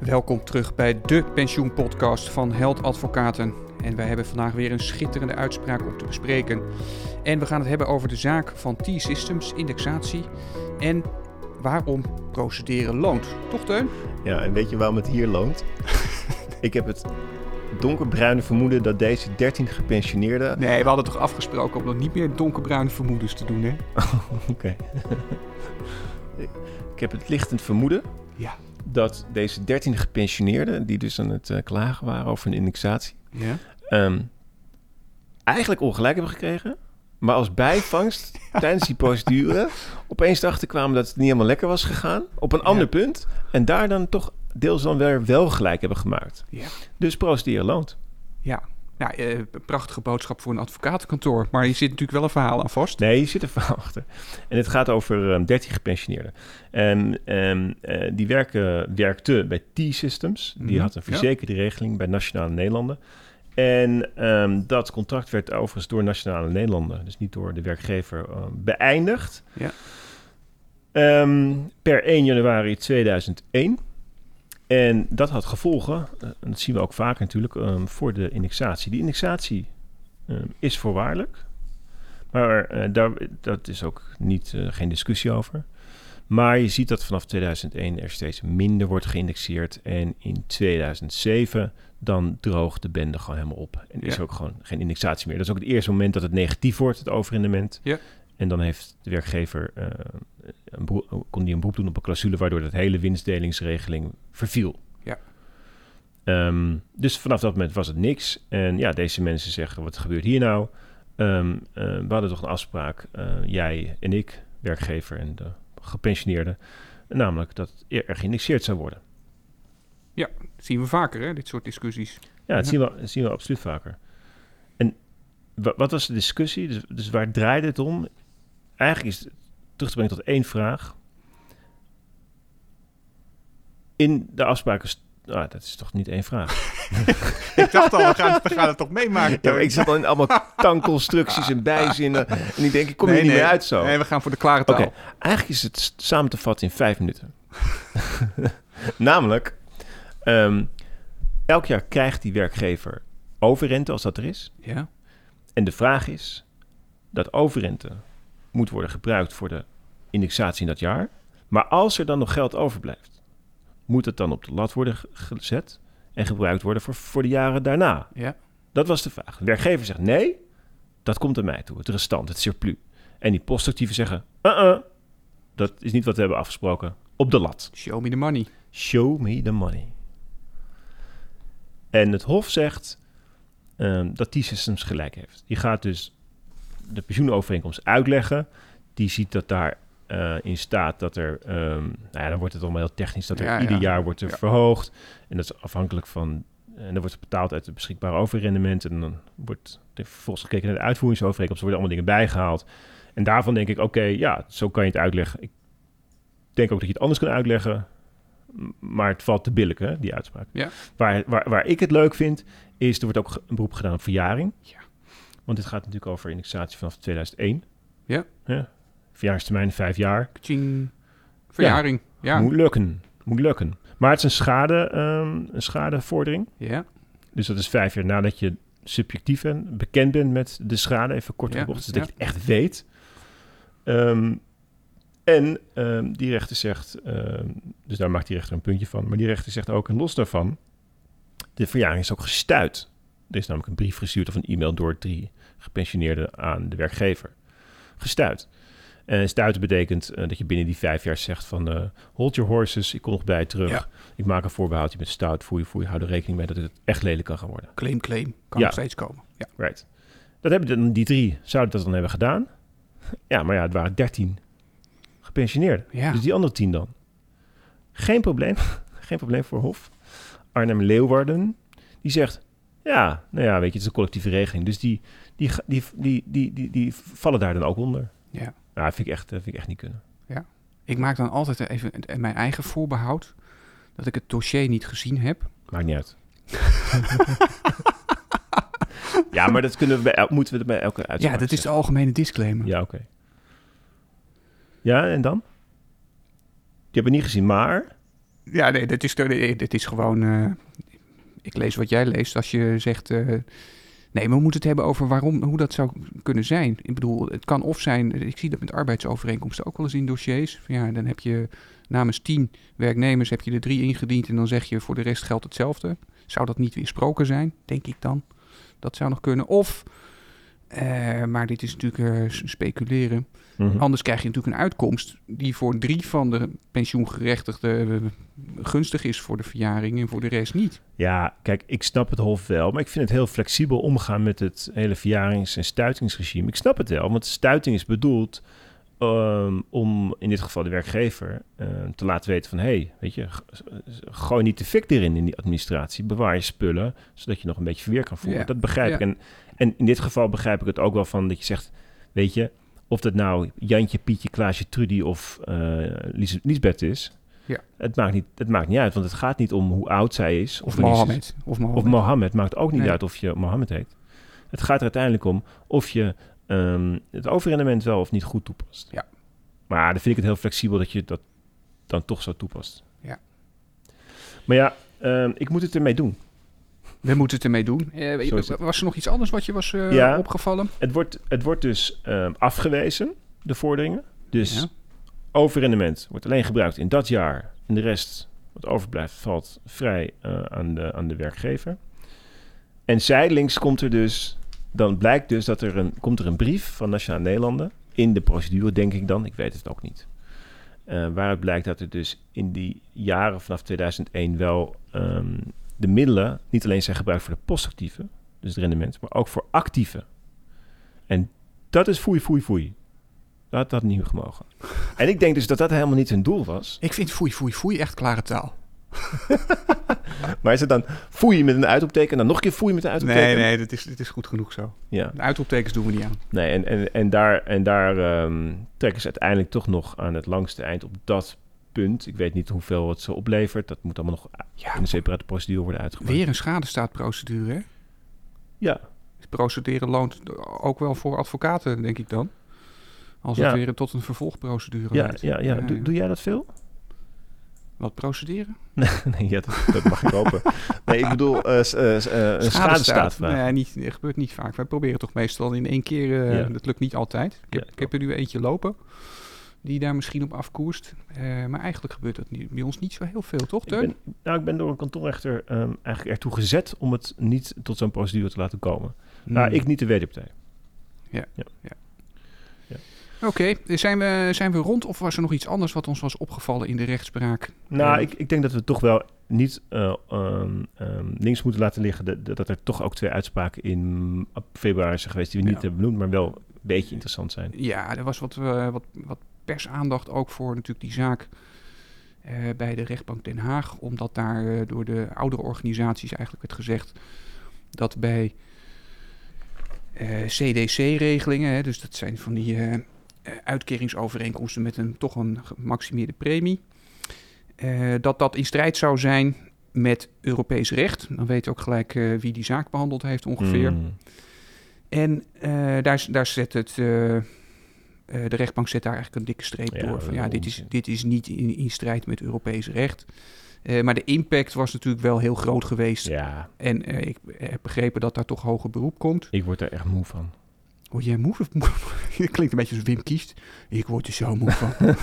Welkom terug bij de pensioenpodcast van Held Advocaten. En wij hebben vandaag weer een schitterende uitspraak om te bespreken. En we gaan het hebben over de zaak van T-Systems, indexatie en waarom procederen loont. Toch, Teun? Ja, en weet je waarom het hier loont? ik heb het donkerbruine vermoeden dat deze 13 gepensioneerden... Nee, we hadden toch afgesproken om nog niet meer donkerbruine vermoedens te doen, hè? Oké. ik heb het lichtend vermoeden Ja. Dat deze 13 gepensioneerden, die dus aan het eh, klagen waren over een indexatie, Ja? ehm, eigenlijk ongelijk hebben gekregen. Maar als bijvangst tijdens die procedure opeens erachter kwamen dat het niet helemaal lekker was gegaan. Op een ander punt. En daar dan toch deels dan weer wel gelijk hebben gemaakt. Ja. Dus procederen loont. Ja. Ja, eh, prachtige boodschap voor een advocatenkantoor. Maar je zit natuurlijk wel een verhaal aan vast. Nee, je zit er verhaal achter. En het gaat over ehm, 13 gepensioneerden. En ehm, eh, die werken, werkte bij T-Systems. Die Mhm, had een ja. verzekerde regeling bij Nationale Nederlanden. En ehm, dat contract werd overigens door Nationale Nederlanden, dus niet door de werkgever, beëindigd. Ja. Per 1 januari 2001. En dat had gevolgen, eh, en dat zien we ook vaak natuurlijk, ehm, voor de indexatie. Die indexatie ehm, is voorwaardelijk. Maar eh, daar, dat is ook niet, eh, geen discussie over. Maar je ziet dat vanaf 2001 er steeds minder wordt geïndexeerd. En in 2007 dan droogt de bende gewoon helemaal op. En is Ja. ook gewoon geen indexatie meer. Dat is ook het eerste moment dat het negatief wordt, het overrendement. Ja. En dan heeft de werkgever, eh, een beroep- kon die een beroep doen op een clausule... waardoor dat hele winstdelingsregeling verviel. Ja. Ehm, dus vanaf dat moment was het niks. En ja, deze mensen zeggen, wat gebeurt hier nou? Eh, we hadden toch een afspraak, eh, jij en ik, werkgever en de gepensioneerden... namelijk dat er geïndexeerd zou worden. Dat zien we vaker, hè, dit soort discussies. Ja, dat Ja. zien, we, dat zien we absoluut vaker. En wa- wat was de discussie? Dus, dus waar draaide het om? Eigenlijk is het terug te brengen tot één vraag. In de afspraken... Ah, dat is toch niet één vraag? ik dacht al, we gaan, we gaan het toch meemaken. Ja, ik zat al in allemaal tankconstructies en bijzinnen. En ik denk, ik kom er niet meer uit zo. Nee, we gaan voor de klare taal. Eigenlijk is het samen te vatten in vijf minuten. Namelijk, ehm, elk jaar krijgt die werkgever overrente als dat er is. Ja, En de vraag is, dat overrente moet worden gebruikt voor de indexatie in dat jaar. Maar als er dan nog geld overblijft, moet het dan op de lat worden ge- gezet en gebruikt worden voor, voor de jaren daarna. ja. Dat was de vraag. De werkgever zegt nee, dat komt aan mij toe, het restant, het surplus. En die postactieven zeggen, uh-uh, dat is niet wat we hebben afgesproken, op de lat. Show me the money. Show me the money. En het Hof zegt ehm, dat T-Systems gelijk heeft. Die gaat dus de pensioenovereenkomst uitleggen. Die ziet dat daar eh, in staat dat er, ehm, nou ja, dan wordt het allemaal heel technisch, dat er Ja, ieder ja. jaar wordt er verhoogd. En dat is afhankelijk van, en dan wordt het betaald uit het beschikbare overrendement. En dan wordt er vervolgens gekeken naar de uitvoeringsovereenkomst. Er worden allemaal dingen bijgehaald. En daarvan denk ik, oké, ja, zo kan je het uitleggen. Ik denk ook dat je het anders kan uitleggen. Maar het valt te billijken, hè, die uitspraak. Ja. Waar, waar, waar ik het leuk vind, is er wordt ook een beroep gedaan op verjaring. Ja. Want dit gaat natuurlijk over indexatie vanaf 2001. Ja. Verjaringstermijn vijf jaar. Kaching. Verjaring. Ja. Moet lukken. Moet lukken. Maar het is een, schade, ehm, een schadevordering. Ja. Dus dat is vijf jaar nadat je subjectief en bekend bent met de schade. Even kort Ja, gebocht, dus dat ja. je het echt weet. Ehm, en ehm, die rechter zegt, dus daar maakt die rechter een puntje van. Maar die rechter zegt ook, en los daarvan, de verjaring is ook gestuit. Er is namelijk een brief gestuurd of een e-mail door drie gepensioneerden aan de werkgever. Gestuit. En stuiten betekent eh, dat je binnen die vijf jaar zegt van... eh, hold your horses, ik kom nog bij je terug. Ja. Ik maak een voorbehoud, je bent stout, voel je, voel je, hou er rekening mee dat het echt lelijk kan gaan worden. Claim, claim. Kan Ja. nog steeds komen. Ja. Right. Dat hebben dan die drie, zouden dat dan hebben gedaan. Ja, maar ja, het waren dertien gepensioneerden. Ja. Dus die andere tien dan. Geen probleem. Geen probleem voor Hof. Arnhem Leeuwarden, die zegt... Ja, nou ja, weet je, het is een collectieve regeling. Dus die, die, die, die, die, die, die vallen daar dan ook onder. ja. Nou, dat vind ik echt, dat vind ik echt niet kunnen. Ik maak dan altijd even mijn eigen voorbehoud. Dat ik het dossier niet gezien heb. Maakt niet uit. ja, maar dat kunnen we bij, moeten we bij elke uitspraak Ja, dat is de algemene disclaimer. Ja, oké. Ja, en dan? Die hebben we niet gezien, maar... Ja, nee, dit is, dit is gewoon... eh, ik lees wat jij leest als je zegt... eh, nee, maar we moeten het hebben over waarom, hoe dat zou kunnen zijn. Ik bedoel, het kan of zijn... Ik zie dat met arbeidsovereenkomsten ook wel eens in dossiers. Ja, dan heb je namens tien werknemers heb je er drie ingediend... en dan zeg je voor de rest geldt hetzelfde. Zou dat niet weersproken zijn, denk ik dan? Dat zou nog kunnen. Of... eh, maar dit is natuurlijk eh, speculeren. Mhm. Anders krijg je natuurlijk een uitkomst die voor drie van de pensioengerechtigden eh, gunstig is voor de verjaring en voor de rest niet. Ja, kijk, ik snap het Hof wel, maar ik vind het heel flexibel omgaan met het hele verjarings- en stuitingsregime. Ik snap het wel, want stuiting is bedoeld ehm, om in dit geval de werkgever te laten weten van... hé, hey, weet je, gooi niet de fik erin in die administratie. Bewaar je spullen, zodat je nog een beetje verweer kan voeren. Ja, Dat begrijp ja. ik. En, en in dit geval begrijp ik het ook wel van dat je zegt... weet je, of dat nou Jantje, Pietje, Klaasje, Trudy of Lies- Liesbeth is... Ja. Het, maakt niet, het maakt niet uit, want het gaat niet om hoe oud zij is. Of Mohammed. Of Mohammed. of Mohammed maakt ook niet Nee. uit of je Mohammed heet. Het gaat er uiteindelijk om of je ehm, het overrendement wel of niet goed toepast. Ja. Maar dan vind ik het heel flexibel dat je dat dan toch zo toepast. Ja. Maar ja, ehm, ik moet het ermee doen. We moeten het ermee doen. Het. was er nog iets anders wat je was eh, Ja. opgevallen? Het wordt, het wordt dus ehm, afgewezen, de vorderingen. Dus Ja. overrendement wordt alleen gebruikt in dat jaar. En de rest, wat overblijft, valt vrij eh, aan, de, aan de werkgever. En zijdelings komt er dus... Dan blijkt dus dat er een, komt er een brief van Nationale Nederlanden... in de procedure, denk ik dan, ik weet het ook niet... eh, waaruit blijkt dat er dus in die jaren vanaf 2001 wel ehm, de middelen... niet alleen zijn gebruikt voor de postactieve, dus het rendement... maar ook voor actieve. En dat is foei, foei, foei. Dat had niet gemogen. En ik denk dus dat dat helemaal niet hun doel was. Ik vind foei, foei, foei echt klare taal. Maar is het dan foei met een uitroepteken en dan nog een keer foei met een uitroepteken? Nee, nee, dit is, dit is goed genoeg zo. Ja, De uitroeptekens doen we niet aan. nee, en, en, en daar, en daar ehm, trekken ze uiteindelijk toch nog aan het langste eind op dat punt. Ik weet niet hoeveel het zo oplevert. Dat moet allemaal nog Ja, in een separate procedure worden uitgevoerd. weer een schadestaatprocedure, hè? Ja, Procederen loont ook wel voor advocaten, denk ik dan. Als Ja. het weer tot een vervolgprocedure ja, leidt. ja, ja. Doe, doe jij dat veel? Wat procederen? nee, ja, dat, dat mag ik hopen. Nee, ik bedoel eh, eh, eh, een schadestaatvraag. Nee, niet, dat gebeurt niet vaak. Wij proberen toch meestal in één keer. eh, Ja. Dat lukt niet altijd. Ik heb, Ja, ik heb er nu eentje lopen. Die daar misschien op afkoerst. Eh, maar eigenlijk gebeurt dat niet, bij ons niet zo heel veel, toch? Ik ben, nou, ik ben door een kantonrechter ehm, eigenlijk ertoe gezet om het niet tot zo'n procedure te laten komen. Nou, Hmm. ik niet de wederpartij. Oké, zijn, we, zijn we rond of was er nog iets anders wat ons was opgevallen in de rechtspraak? Nou, Eh, ik, ik denk dat we toch wel niet eh, ehm, links moeten laten liggen dat, dat er toch ook twee uitspraken in februari zijn geweest die we niet Ja. hebben benoemd, maar wel een beetje interessant zijn. Ja, er was wat, eh, wat, wat persaandacht ook voor natuurlijk die zaak eh, bij de rechtbank Den Haag. Omdat daar eh, door de oudere organisaties eigenlijk werd gezegd dat bij eh, CDC-regelingen, dus dat zijn van die uitkeringsovereenkomsten met een toch een gemaximeerde premie, dat dat in strijd zou zijn met Europees recht. Dan weet je ook gelijk wie die zaak behandeld heeft ongeveer. Mm. En daar, daar zet het, eh, de rechtbank zet daar eigenlijk een dikke streep Ja, door. Van, ja, dit is, dit is niet in, in strijd met Europees recht. Eh, maar de impact was natuurlijk wel heel groot geweest. Ja, En eh, ik heb begrepen dat daar toch hoger beroep komt. ik word er echt moe van. Word jij moe? Je klinkt een beetje als Wim Kiest. Ik word er zo moe van.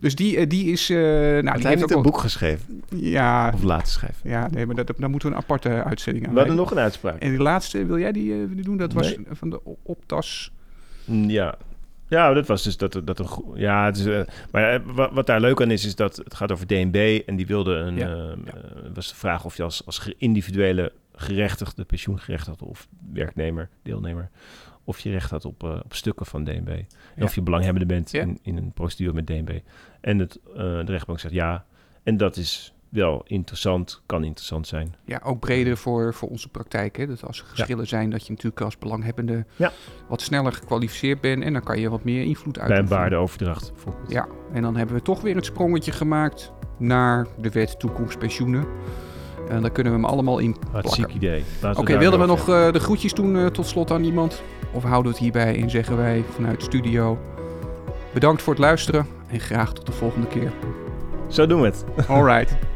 dus die, die is... nou, die heeft ook een boek geschreven? Ja, Of laten schrijven? ja nee, maar dat, daar moeten we een aparte uitzending aan We hadden nog een uitspraak. En die laatste, wil jij die, die doen? Dat was van de optas... Mm, Ja. Ja, dat was dus dat, dat een goe- Ja, het is, eh, maar eh, wat, wat daar leuk aan is, is dat het gaat over DNB. En die wilde een. Ja, eh, was de vraag of je als, als individuele gerechtigde, pensioengerechtigde of werknemer, deelnemer. of je recht had op, op stukken van DNB. En Ja. of je belanghebbende bent in, in een procedure met DNB. En het, de rechtbank zegt ja. En dat is wel interessant, kan interessant zijn. Ja, ook breder voor, voor onze praktijk. Hè? Dat als er geschillen zijn, dat je natuurlijk als belanghebbende Ja. wat sneller gekwalificeerd bent. En dan kan je wat meer invloed Bij een uitoefenen. waardeoverdracht bijvoorbeeld. Ja, en dan hebben we toch weer het sprongetje gemaakt naar de wet toekomstpensioenen. En daar kunnen we hem allemaal in Wat plakken. ziek idee. Oké, daar wilden we nog eh, de groetjes doen eh, tot slot aan iemand? Of houden we het hierbij en zeggen wij vanuit de studio... Bedankt voor het luisteren en graag tot de volgende keer. Zo doen we het. Alright.